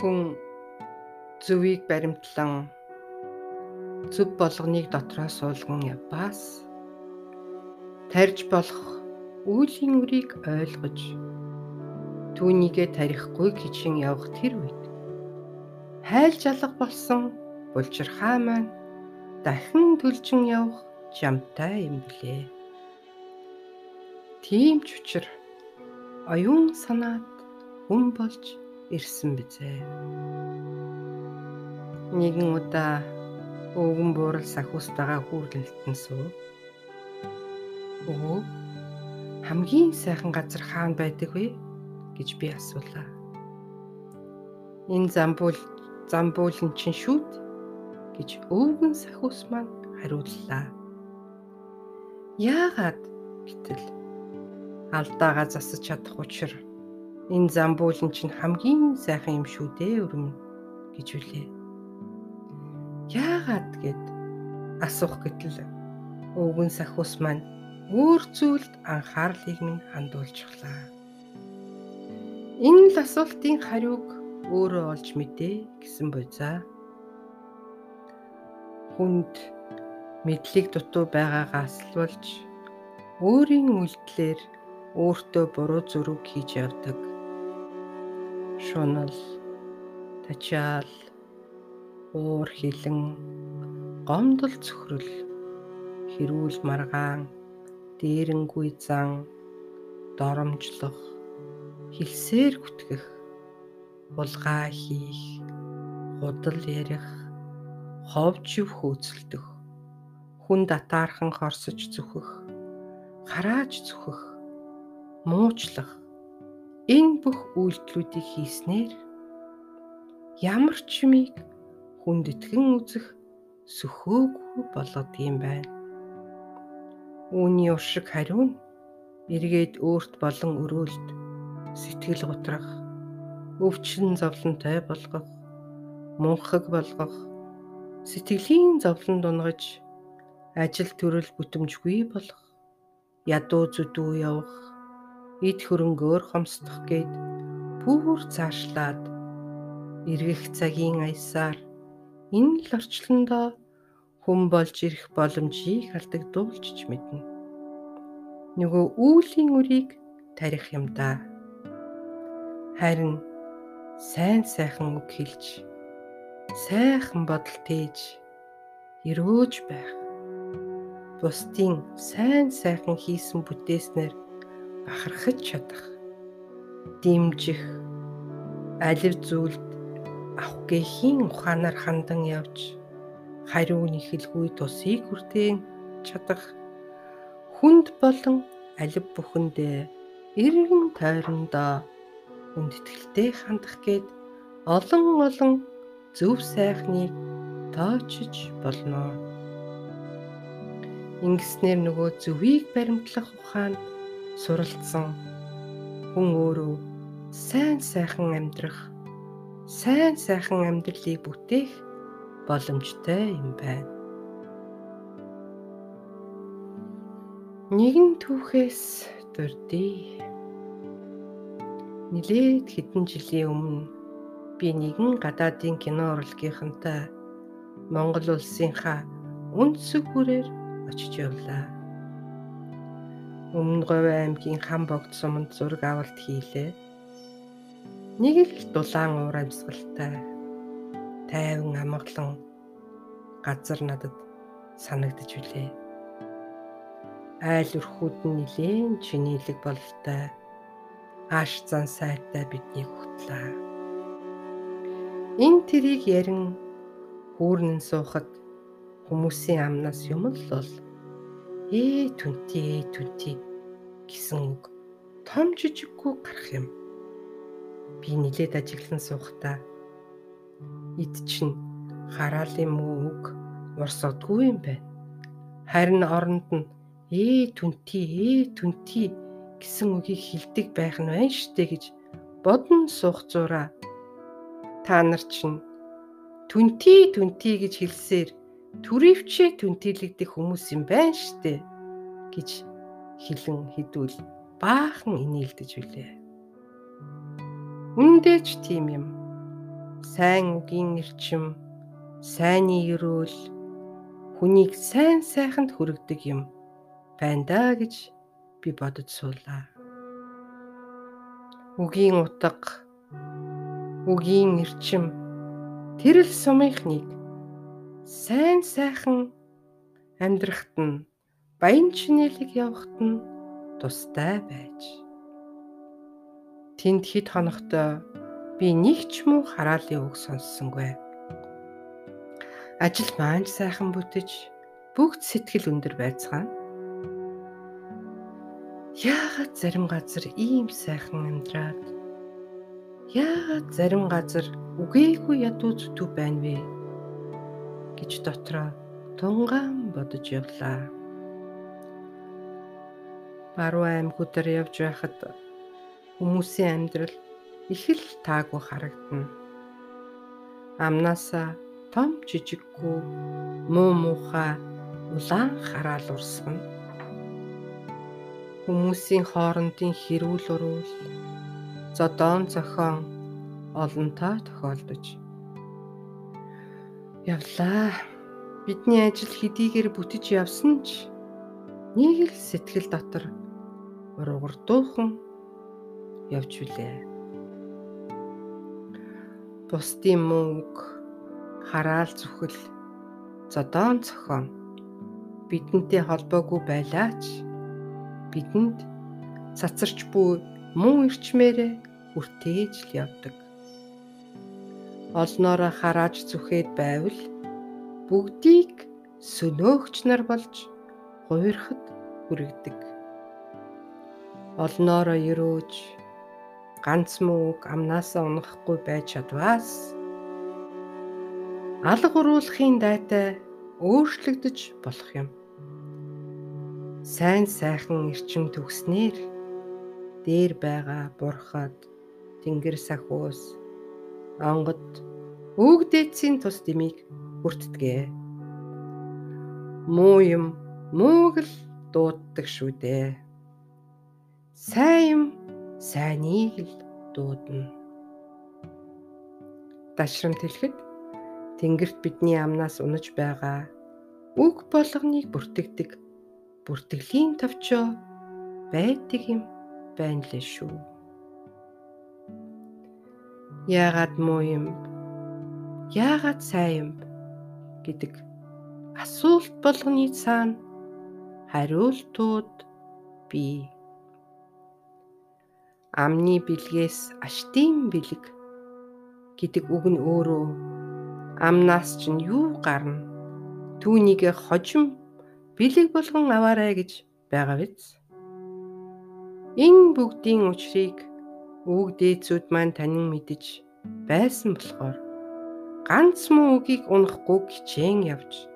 Хүн зөвийг баримтлан зөв болгоныг дотроос суулган явбаас тарж болох үүлийн үрийг ойлгож түүнийгээ тарихгүй гिचин явах тэр үед хайл жалга болсон булчирхаа маань дахин төлжин явах жамтай юм блэ. Тийм ч учир оюун санаад хүн болж ирсэн бизээ. Нэгэн удаа өвгөн буурал сахустайгаа хүүрлэлтэн суу. Өө хамгийн сайхан газар хаана байдаг вэ гэж би асуулаа. Энэ замбуул замбуулын чинь шүүд гэж өвгөн сахус маань хариуллаа. Яагаад гэтэл алдаагаа засаж чадах учир энэ замбуулын чинь хамгийн сайхан юм шүү дээ өрмөн гэж үлээ. Яагаад гэд асуух гэтэл өвгөн сахус маань өөр зүйлд анхаарлыг минь хандуулчихлаа. Энэ л асуултын хариуг өөрөө олж мэдээ гэсэн буйзаа. Хүнд мэдлэг дутуу байгаагаас л болж өөрийн үйлдэлээр өөртөө буруу зүрэг хийж явдаг шунал тачаал уур хилэн гомдол цөхрөл хэрүүл маргаан дээрэнгүй зан доромжлох хилсээр гүтгэх булгаа хийх худал ярих ховж хөөцөлдөх хүн татаархан хорсож зүхэх харааж зүхэх муучлах Энэ бүх үйлдэлүүдийг хийснээр ямар ч юмыг хүнд итгэн үзэх сөхөөгүй болоод юм байна. Үүний уршиг хариу нь эргээд өөрт болон өрөөлд сэтгэл готрах, өвчин зовлонтой болгох, мунхаг болгох, сэтгэлийн зовлон дунгаж ажил төрөл бүтэмжгүй болох, ядуу зүдүү явах эд хөрөнгөөр хомсдох гээд бүр цаашлаад эргэх цагийн аясаар энэ л орчлондоо хүн болж ирэх боломжийг алдагдуулж ч мэднэ. Нөгөө үүлийн үрийг тарих юм да. Харин сайн сайхан үг хэлж сайхан бодол тээж өрөөж байх. Бусдын сайн сайхан хийсэн бүтээснээр бахархаж чадах дэмжих алив зүйлд авахгүйхийн ухаанаар хандан явж хариу нэхэлгүй тусыг хүртээн чадах хүнд болон алив бүхэндээ эргэн тойрондоо хүндэтгэлтэй хандах гээд олон олон зөв сайхныг тоочж болно. Ингэснээр нөгөө зөвийг баримтлах ухаанд суралцсан хүн өөрөө сайн сайхан амьдрах, сайн сайхан амьдралыг бүтээх боломжтой юм байна. Нэгэн түүхээс дурдъя. Нилээд хэдэн жилийн өмнө би нэгэн гадаадын кино урлагийнхантай Монгол улсынхаа үндсэг бүрээр очиж явлаа. Өмнө Говь аймгийн хам богд суманд зураг авалт хийлээ. Нэг л дулаан уур амьсгалтай тайван амгалан газар надад санагдж билээ. Айл өрхүүд нь нилээн чинийлэг бололтой ааш зан сайтай биднийг хөтлөө. Энэ тэрийг ярин хүүрнэн суухад хүмүүсийн амнаас юм л бол ээ түнти ээ түнти гэсэн үг. Том жижиггүй гарах юм. Би нилээд ажиглан суухдаа эд чинь хараалын муу үг? Урсадгүй юм байна. Харин оронд нь ээ түнти ээ түнти гэсэн үгийг хилдэг байх нь байна штэ гэж бодон суух зураа. Та нар чинь түнти түнти гэж хэлсээр төрөвчээ түнтэлэгдэх хүмүүс юм байна штэ гэж хилэн хідүүл баахан инээлдэж билээ. Үндэ ч тийм юм. сайн үгийн эрчим, сайнны ерөөл хүнийг сайн сайханд хүргэдэг юм байна да гэж би бодож суулаа. Үгийн утга, үгийн эрчим тэрл сумынхныг сайн сайхан амьдрахт нь баян чинэлэг явахт нь тустай байж. Тэнд хэд хоногтой би нэг ч муу хараалын үг сонссонгүй. Ажил маань сайхан бүтэж бүгд сэтгэл өндөр байцгаана. Яагаад зарим газар ийм сайхан амьдраад яагаад зарим газар үгээгүй ядуу зүтүү байна вэ гэж дотроо тунгаан бодож явлаа. Баруун аймагуудаар явж байхад хүмүүсийн амьдрал их л таагүй харагдана. Амнасаа том жижиггүй муу муухай улаан хараал урсгана. Хүмүүсийн хоорондын хэрүүл уруул зодоон зохион олонтой тохиолдож явлаа. Бидний ажил хэдийгээр бүтэж явсан ч нэг л сэтгэл дотор ургардуухан явж үлээ бусдын мөнгө, хараал зүхэл, зодоон цохон бидэнтэй холбоогүй байлаач бидэнд цацарч буй муу ирчмээрээ хүртээж л явдаг. Олноороо харааж зүхээд байвал бүгдийг сөнөөгч нар болж гуйрахад хүрэгдэг. Олноороо өрөөж ганц мөг амнаасаа унахгүй байж чадваас алга уруулахын дайтай өөрчлөгдөж болох юм. Сайн сайхан эрчим төгснээр дээр байгаа бурхад тэнгэр сахиус онгод өгдөөцийн тус дэмийг хүртдэгэ. Муу юм мууг л дууддаг шүү дээ. Сайн юм сайныг л дуудана. Дашрамт хэлэхэд Тэнгэрт бидний амнаас унаж байгаа үг болгоныг бүртгэдэг бүртгэлийн товчоо байдаг юм байна лээ шүү. Яагаад муу юм? Яагаад сайн юм гэдэг асуулт болгоны цаана хариултууд бий амны бэлгээс аштын бэлэг гэдэг үг нь өөрөө амнаас чинь юу гарна түүнийг хожим бэлэг болгон аваарай гэж байгаа биз. Энэ бүгдийн учрыг үг дээдсүүд маань танин мэдэж байсан болохоор ганц муу үгийг унахгүй хичээн явж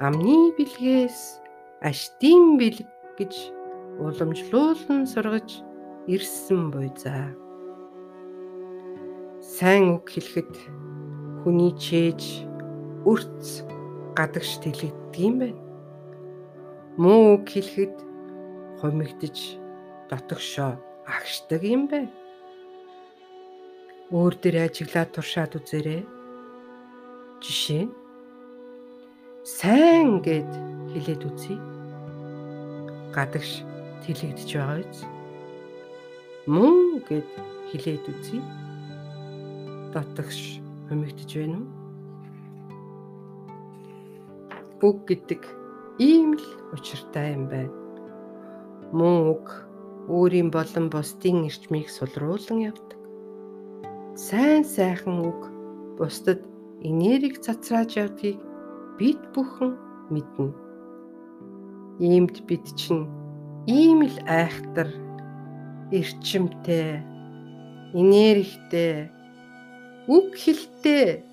амны бэлгээс аштын бэлэг гэж уламжлуулан сургаж ирсэн буй за. Сайн үг хэлэхэд хүний чээж өрц гадагш тэлэгддэг юм байна. Муу үг хэлэхэд хумигдж дотогшоо агшдаг юм байна. Өөр дээр ажиглаад туршаад үзээрэй. Жишээ нь сайн гэд хэлээд үзье. Гадагш тэлэгдэж байгаа биз? мөн гэд хэлээд үзье. Дотогш хумигдж байна уу? Үг гэдэг ийм л учиртай юм байна. Мөн үг өөрийн болон бусдын эрчмийг сулруулан явдаг. Сайн сайхан үг бусдад энерги цацрааж явдгийг бид бүхэн мэднэ. Иймд бид чинь ийм л айхтар эрчимтэй, энергитэй, үг хэлтэй,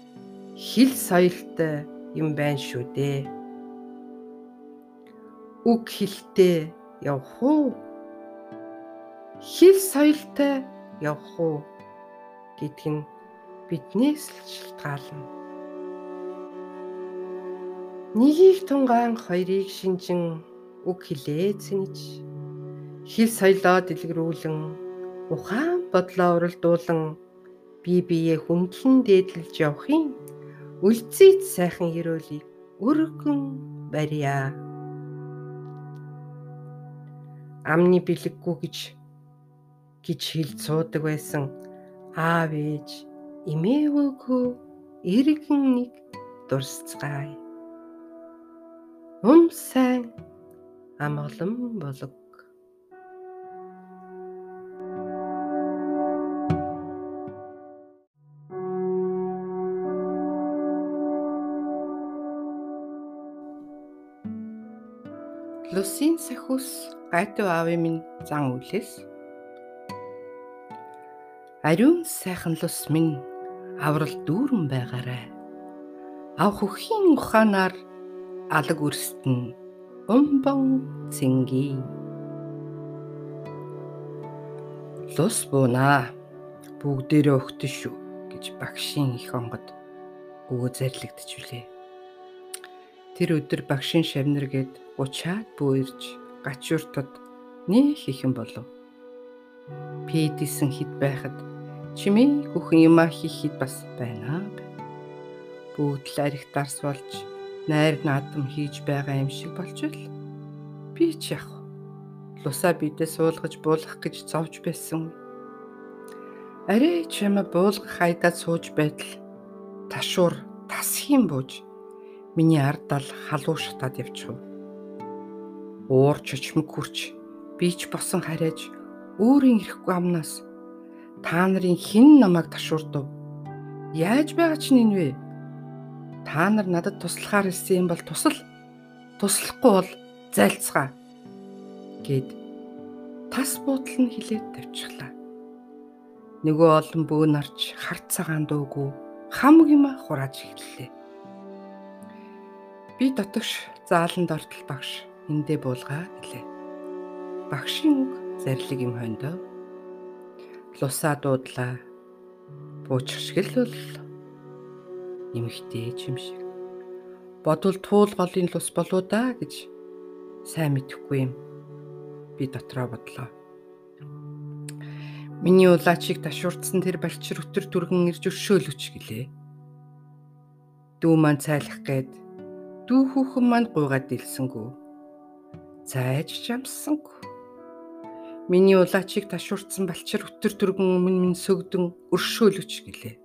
хэл соёлтой юм байна шүү дээ. Үг хэлтэй явах уу? Хэл соёлтой явах уу гэдг нь биднээс л шалтгаална. Нэгийг тунгаан хоёрыг шинжин үг хэлээ зэнэж хэл соёлоо дэлгэрүүлэн ухаан бодлоо уралдуулан бие биеэ хүндлэн дээдлэж явахын үлцийт сайхан өрөөлийг өргөн барья. Амны бэлэггүй гэж гэж хэлж суудаг байсан аав ээж эмээвөөгөө иргэн нэг дурсцгаая. Ум сайн амгалан болог. Лусийн сахус гайтав аавын минь зан үлээс Ариун сайхан лус минь аврал дүүрэн байгаарай. Ав хөхийн ухаанаар алаг үрстэн умбон цэнги. Лус бууна. Бүгдээрээ өгтөн шүү гэж багшийн их онгод өгөө зарлагдж билээ. Тэр өдөр багшийн шавнаргээд учаад бүүрж гачууртад нэх ихэн болов. Пэдисэн хід байхад чимээ бүхэн юмаа хийхэд бас байна. Бүгд л арих дарс болж найр наадам хийж байгаа юм шиг байл. Би ч яг лусаа бидээ суулгаж буулгах гэж зовж байсан. Арай чамаа буулгах хайдаа сууж байтал ташуур тасхийн бууж миний ардал халуу шатаад явчих. Уур чочмог хүрч би ч босон харайж өөрийн ирэхгүй амнаас та нарын хэн намайг ташуурдав? Яаж байгаа ч нин вэ? Та нар надад туслахаар ирсэн юм бол тусал. Туслахгүй бол зайлцгаа гэд тас буудал нь хилээд тавьчихлаа. Нөгөө олон бөө нарч харт цагаан дуугүй хамг юм хурааж эхэллээ. Би дотогш зааланд ортол багш эндээ буулгаа гэлээ. Багшийн үг зарлиг юм хондоо лусаа дуудлаа. Буучршгэл бол эмхтэй юм шиг. Бодвол туул голын лус болоо да гэж сайн мэдэхгүй юм. Би дотроо бодлоо. Миний улаачийг ташуурдсан тэр барьчир өтөр дүргэн ирж өршөөлөч гэлээ. Дүү маань цайлах гээд дүү хүүхэн маань гуйгаад дэлсэнгүү зайж жамсангүй Миний улаачийг ташуурцсан балчир өтөр түргэн өмнө минь сөгдөн өршөөлөч гэлээ.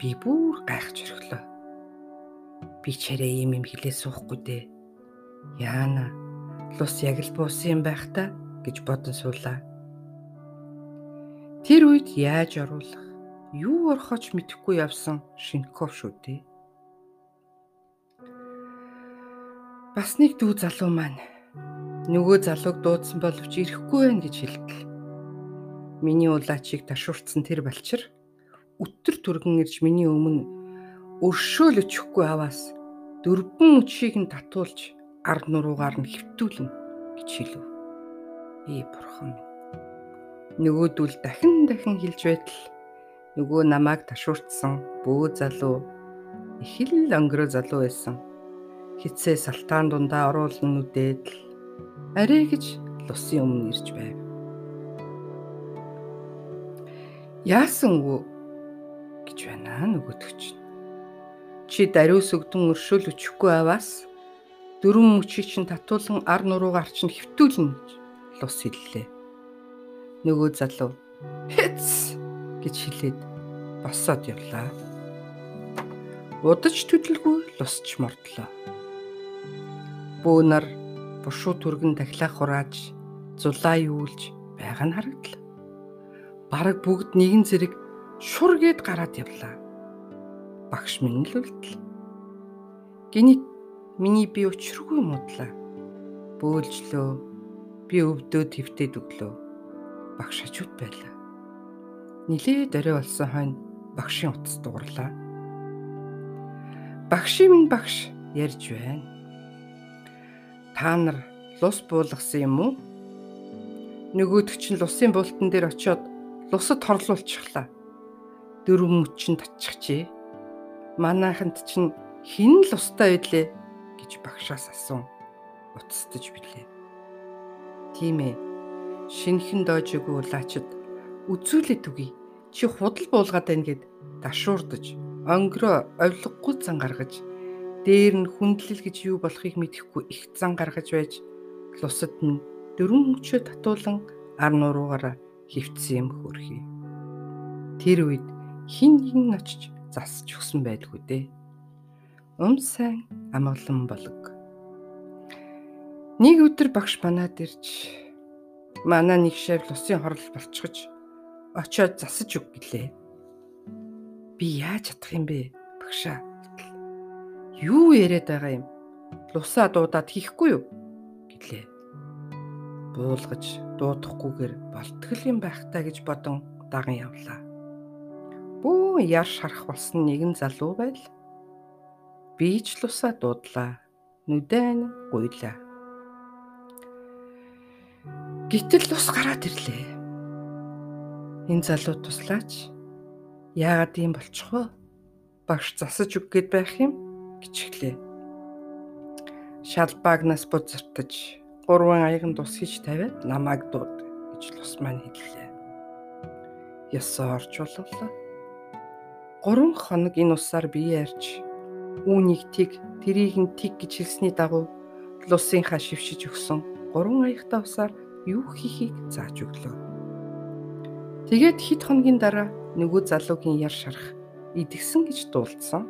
Би бүр гайхаж өрхлөө. Би чарээ юм юм хэлээ суухгүй дээ. Яана лус яг л буусан юм байх та гэж бодон суулаа. Тэр үед яаж оруулах, юу орхож мэдэхгүй явсан шинков шүү дээ. Бас нэг дүү залуу маань Нөгөө залууг дуудсан боловч ирэхгүй байх гэж хэлдэг. Миний улаачийг ташуурцсан тэр балчир өтөр түргэн ирж миний өмнө өршөөл өчөхгүй аваас дөрвөн өчийг нь татуулж ард нуруугаар нь хөвтүүлнэ гэж хэлв. Ээ бурхан минь. Нөгөөдүүл дахин дахин хэлж байтал нөгөө намайг ташуурцсан бөө залуу их л өнгөрөө залуу байсан. Хитсээ салтаан дундаа оруулан нүдээд л арай гэж лусын өмнө ирж байв. Яасан уу гэж байна нөгөөдөгч. Чи дариус өгдөн өршөөл өчөхгүй аваас дөрвөн мөчийг чинь татуулан ар нуруугаар чинь хөвтүүлнэ гэж лус хэллээ. Нөгөө залуу хэц гэж хэлээд босоод явлаа. Удаж төдөлгүй лусч мордлоо. Бөөнөр бушуу түргэн дахлаа хурааж зулаа юулж байгаа нь харагдлаа. Бараг бүгд нэгэн зэрэг шургээд гараад явлаа. Багш минь л үлдэл. Гинит миний би өчргүй мудлаа. Бөөлжлөө. Би өвдөө твтээд өглөө. Багш хажууд байлаа. Нилээ дөрөө болсон хойно багшийн утас дуурлаа. Багшийн минь багш ярьж байна та нар лус буулгасан юм уу? Нөгөөдөг чинь лусын буултан дээр очиод лусад хорлуулчихлаа. Дөрвөн мөчөнд татчихжээ. Манайханд чинь хин л устай байлээ гэж багшаас асуув. Утастаж билээ. Тийм ээ. Шинхэн доожигүй улаачд үзүүлээд үгүй. чи худал буулгаад байна гэд дашуурдаж онгороо овлоггүй зан гаргаж дээр нь хүндлэл гэж юу болохыг мэдэхгүй их зан гаргаж байж лусад нь дөрвөн мөчөө татуулан ар нуруугаараа хөвцсөн юм хөрхий. Тэр үед хин нэгэн очиж засч өгсөн байдгүй дээ. Ум сайн амгалан болог. Нэг өдөр багш манад ирж манай нэг шав лусын хорлол болчихож очиод засаж өг гэлээ. Би яаж чадах юм бэ? Багшаа. Юу яриад байгаа юм? Лусаа дуудаад хийхгүй юу? гэлээ. Буулгаж дуудахгүйгээр болтгол юм байх та гэж бодон даган явлаа. Бүү яр шарах болсон нэгэн залуу байл. Би ч лусаа дуудлаа. Нүдэн гуйлаа. Гэтэл ус гараад ирлээ. Энэ залуу туслаач. Яагаад ийм болчих вэ? Багш засаж өг гээд байх юм гिचглээ. Шалбаагнаас бузартаж гурван аяган тус хийж тавиад намайг дууд гэж лус маань хэллээ. Ясаа орж боллоо. Гурван хоног энэ усаар бие ярьж үүнийг тиг тэрийг нь тиг гэж хэлсний дагуу лусынхаа шившиж өгсөн гурван аягтай усаар юу хийхийг зааж өглөө. Тэгээд хэд хоногийн дараа нөгөө залуугийн яр шарах идэгсэн гэж дуулдсан.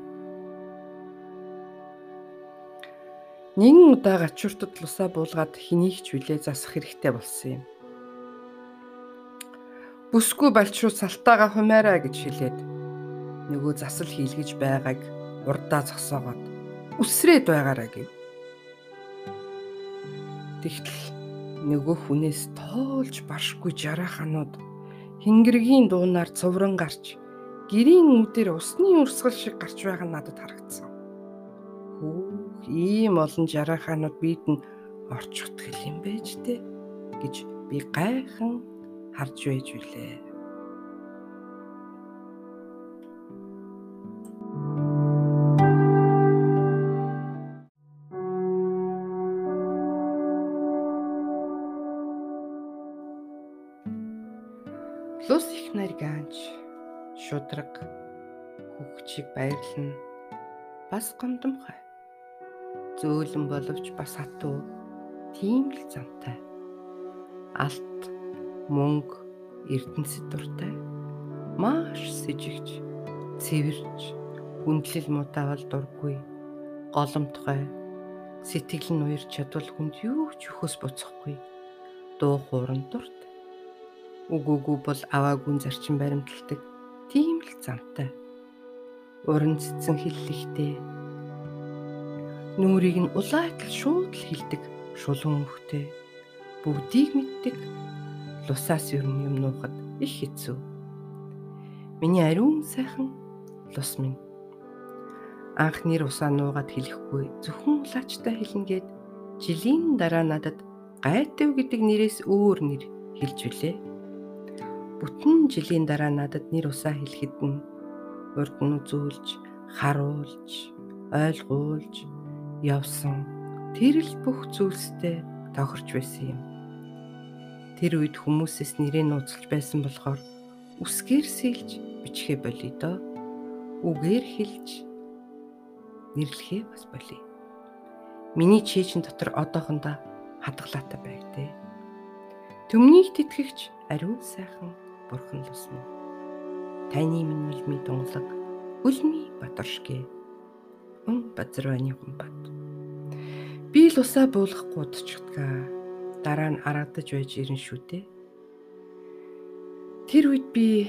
Нэгэн удаа гачууртад лусаа буулгаад хэнийг ч хүлээ засах хэрэгтэй болсон юм. Бүсгүй балчруу салтаага хумаараа гэж хэлээд нөгөө засал хийлгэж байгааг урдаа зогсоогоод үсрээд байгаараа гэв. Тэгтэл нөгөө хүнээс тоолж баршгүй жараханууд хингэргийн дуунаар цувран гарч гэрийн үдээр усны урсгал шиг гарч байгаа надад харагдсан. Ийм олон жараханууд биед нь орчихт хэл юм байж тээ гэж би гайхан харж байж үлээ. Лус их нарганж шудраг хөвгчийг баярлна. Бас гомдомхой. Зөөлөн боловч бас хатуу. Тийм л замтай. Алт мөнгө эрдэнэсэд дуртай. Маш сэжигч, цэвэрч, хүндлэл мутаавал дургүй. Голомтгой. Сэтгэл нь уярч чадвал хүнд юу ч өхөөс буцахгүй. Дуу хууран дурт Үгүй үгүй бол аваагүй зарчим баримталдаг. Тийм л замтай. Уран цэцэн хиллэхтэй. Нүрийг нь улаатал шууд л хилдэг шулуун хөхтэй. Бүгдийг мэддэг. Лусаас юу юм нуухад их хэцүү. Миний ариун сайхан лус минь. Анх нэр усаа нуугаад хэлэхгүй зөвхөн улаачтай хэлнгээд жилийн дараа надад гайтав гэдэг нэрээс өөр нэр хэлж үлээ бүтэн жилийн дараа надад нэр усаа хэлэхэд нь урд нь үзүүлж, харуулж, ойлгуулж явсан тэр л бүх зүйлстэй тохирч байсан юм. Тэр үед хүмүүсээс нэрээ нууцлж байсан болохоор үсгээр сэлж бичгээ болъё доо. Үгээр хэлж нэрлэхээ бас болъё. Миний чэйжин дотор одоохондоо хадгалаатай байг дээ. Төмнийг тэтгэгч ариун сайхан бурхан л усна. Таны минь мэлми дунглаг үлми батаршгэ. Өн базарваны гумбат. Би л усаа буулгахгүй удчихдгаа. Дараа нь аргадаж байж ирэн шүү дээ. Тэр үед би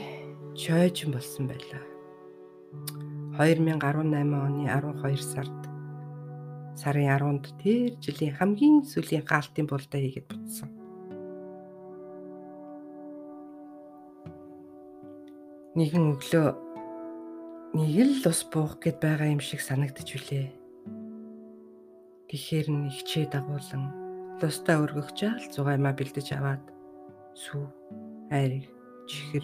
чойжин болсон байлаа. 2018 оны 12 сард сарын 10-нд тэр жилийн хамгийн сүүлийн хаалтын булдаа хийгээд бутсан. нэгэн өглөө нэг л ус буух гээд байгаа юм шиг санагдаж үлээ. Тэгэхээр нь ихчээ дагуулan лустаа өргөх жаал зугаймаа бэлдэж аваад сүү, айр, чихэр,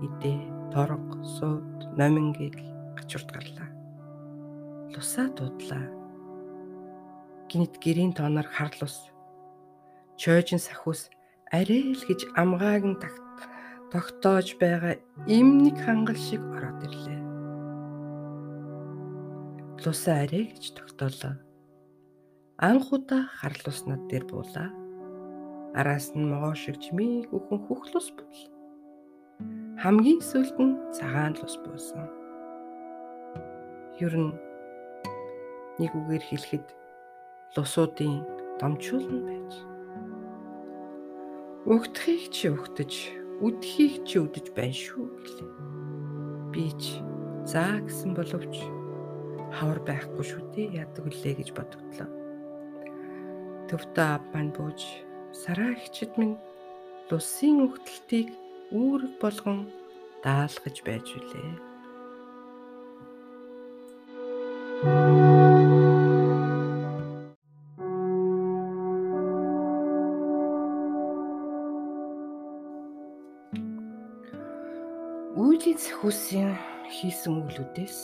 идэ, торго, сууд, номин гээд гачурд гарлаа. Лусаа дуудлаа. Гинт гэрийн тооноор харлус. Чойжин сахиус арай л гэж амгааг нь тагт тогтоож байгаа эмник хангал шиг ороод ирлээ. Лусаа арай гэж тогтоолоо. Анх удаа харлус над дээр буулаа. Араас нь могоо шиг чимээг өхөн хөхлус бул. Хамгийн сүүлд нь цагаан лус буусан. Ер нь нэг үгээр хэлэхэд лусуудын домчуулна байж. Өгдөхийг чи өгдөж, үдхийг чи үдэж байна шүү гэлээ. Би ч заа гэсэн боловч хавар байхгүй шүү дээ яадаг үлээ гэж бодогдлоо. Төвтөө ав маань бууж сараа хичэд минь лусын өгтөлтийг үүрэг болгон даалгаж байж үлээ. Үйлийн сахиусын хийсэн үглүүдээс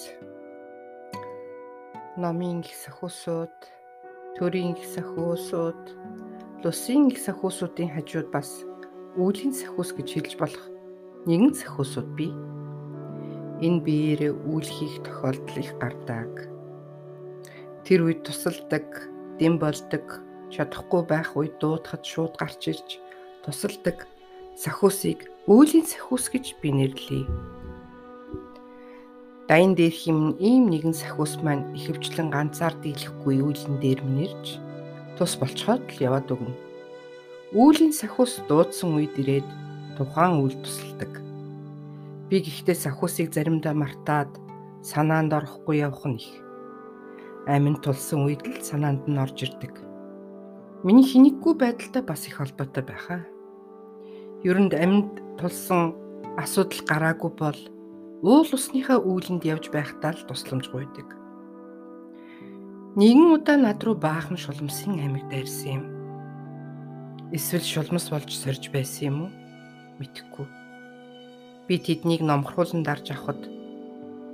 номын их сахиусууд, төрийн их сахиусууд, лусын их сахиусуудын хажууд бас үйлийн сахиус гэж хэлж болох нэгэн сахиусууд бий. Энэ биеэрээ үйл хийх тохиолдол их гардаг. Тэр үед тусалдаг, дэм болдог, чадахгүй байх үед дуудахад шууд гарч ирж тусалдаг сахиусыг Үүлийн сахиус гэж би нэрлэе. Дайн дээр хим ийм нэгэн сахиус маань ихэвчлэн ганцаар дийлэхгүй үйлэн дээр минэрж тус болцоход л яваад өгнө. Үүлийн сахиус дуудсан үед ирээд тухайн үйл тусалдаг. Би гэхдээ сахиусыг заримдаа мартаад санаанд орохгүй явах нь их. Амин тулсан үед л санаанд нь орж ирдэг. Миний хинэггүй байдалтай бас их холбоотой байхаа. Юунд амьд тулсан асуудал гараагүй бол уул усныхаа үүлэнд явж байхдаа л тусламж гуйдаг. Нэгэн удаа над руу баахан шулмсын амиг дайрсан юм. Эсвэл шулмас болж сорж байсан юм уу? Мэдхгүй. Би тэднийг номхруулан дарж авахд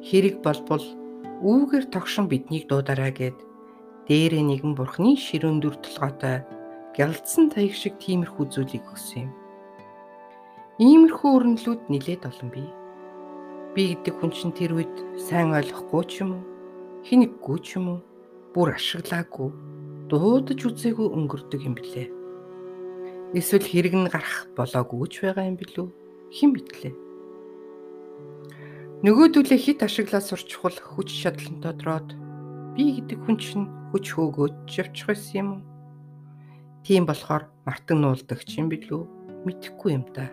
хэрэг болбол үүгээр тогшин биднийг дуудараа гэд дээрээ нэгэн бурхны ширүүн дүр толгойтой гялдсан таяг шиг тиймэрхүү зүйлийг өгсөн юм. Иймэрхүү өрнөлүүд нилээд олон бий. Би гэдэг хүн чинь тэр үед сайн ойлгохгүй ч юм уу, хинэггүй ч юм уу, бүр ашиглаагүй, дуудаж үзээгүй өнгөрдөг юм блэ. Эсвэл хэрэг нь гарах болоогүй ч байгаа юм билүү? Хэн мэдлээ? Нөгөөдөлөө хит ашиглаа сурчхул хүч шадлантай дроод би гэдэг хүн чинь хүч хөөгөөд явчих байсан юм уу? Тийм болохоор мартан нуулдаг ч юм билүү? Мэдхгүй юм да.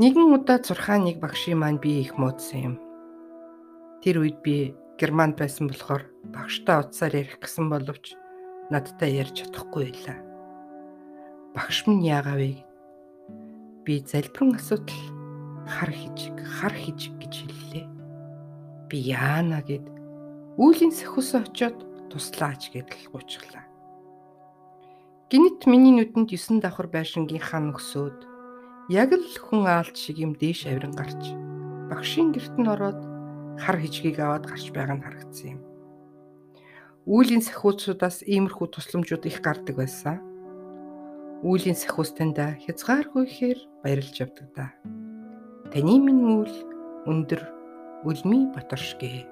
Нэгэн удаа зурхаан нэг багшийн маань би их муудсан юм. Тэр үед би Германд байсан болохоор багштай утсаар ярих гэсэн боловч надтай ярьж чадахгүй байлаа. Багш минь яагаав вэ? Би залбирэн асуудал хар хижиг, хар хижиг гэж хэллээ. Би яана гэд үүлийн сахиусаа очиод туслаач гэдэл гуйчихлаа. Гинэт миний нүдэнд 9 давхар байшингийн хан өсөөд яг л хүн аалт шиг юм дээш авиран гарч багшийн герт нь ороод хар хижгийг аваад гарч байгаа нь харагдсан юм. Үүлийн сахиуцуудаас иймэрхүү тусламжууд их гардаг байсан. Үүлийн сахиус танда хязгааргүй ихээр баярлж явдаг да. Таны минь үйл өндөр үлми батаршгэ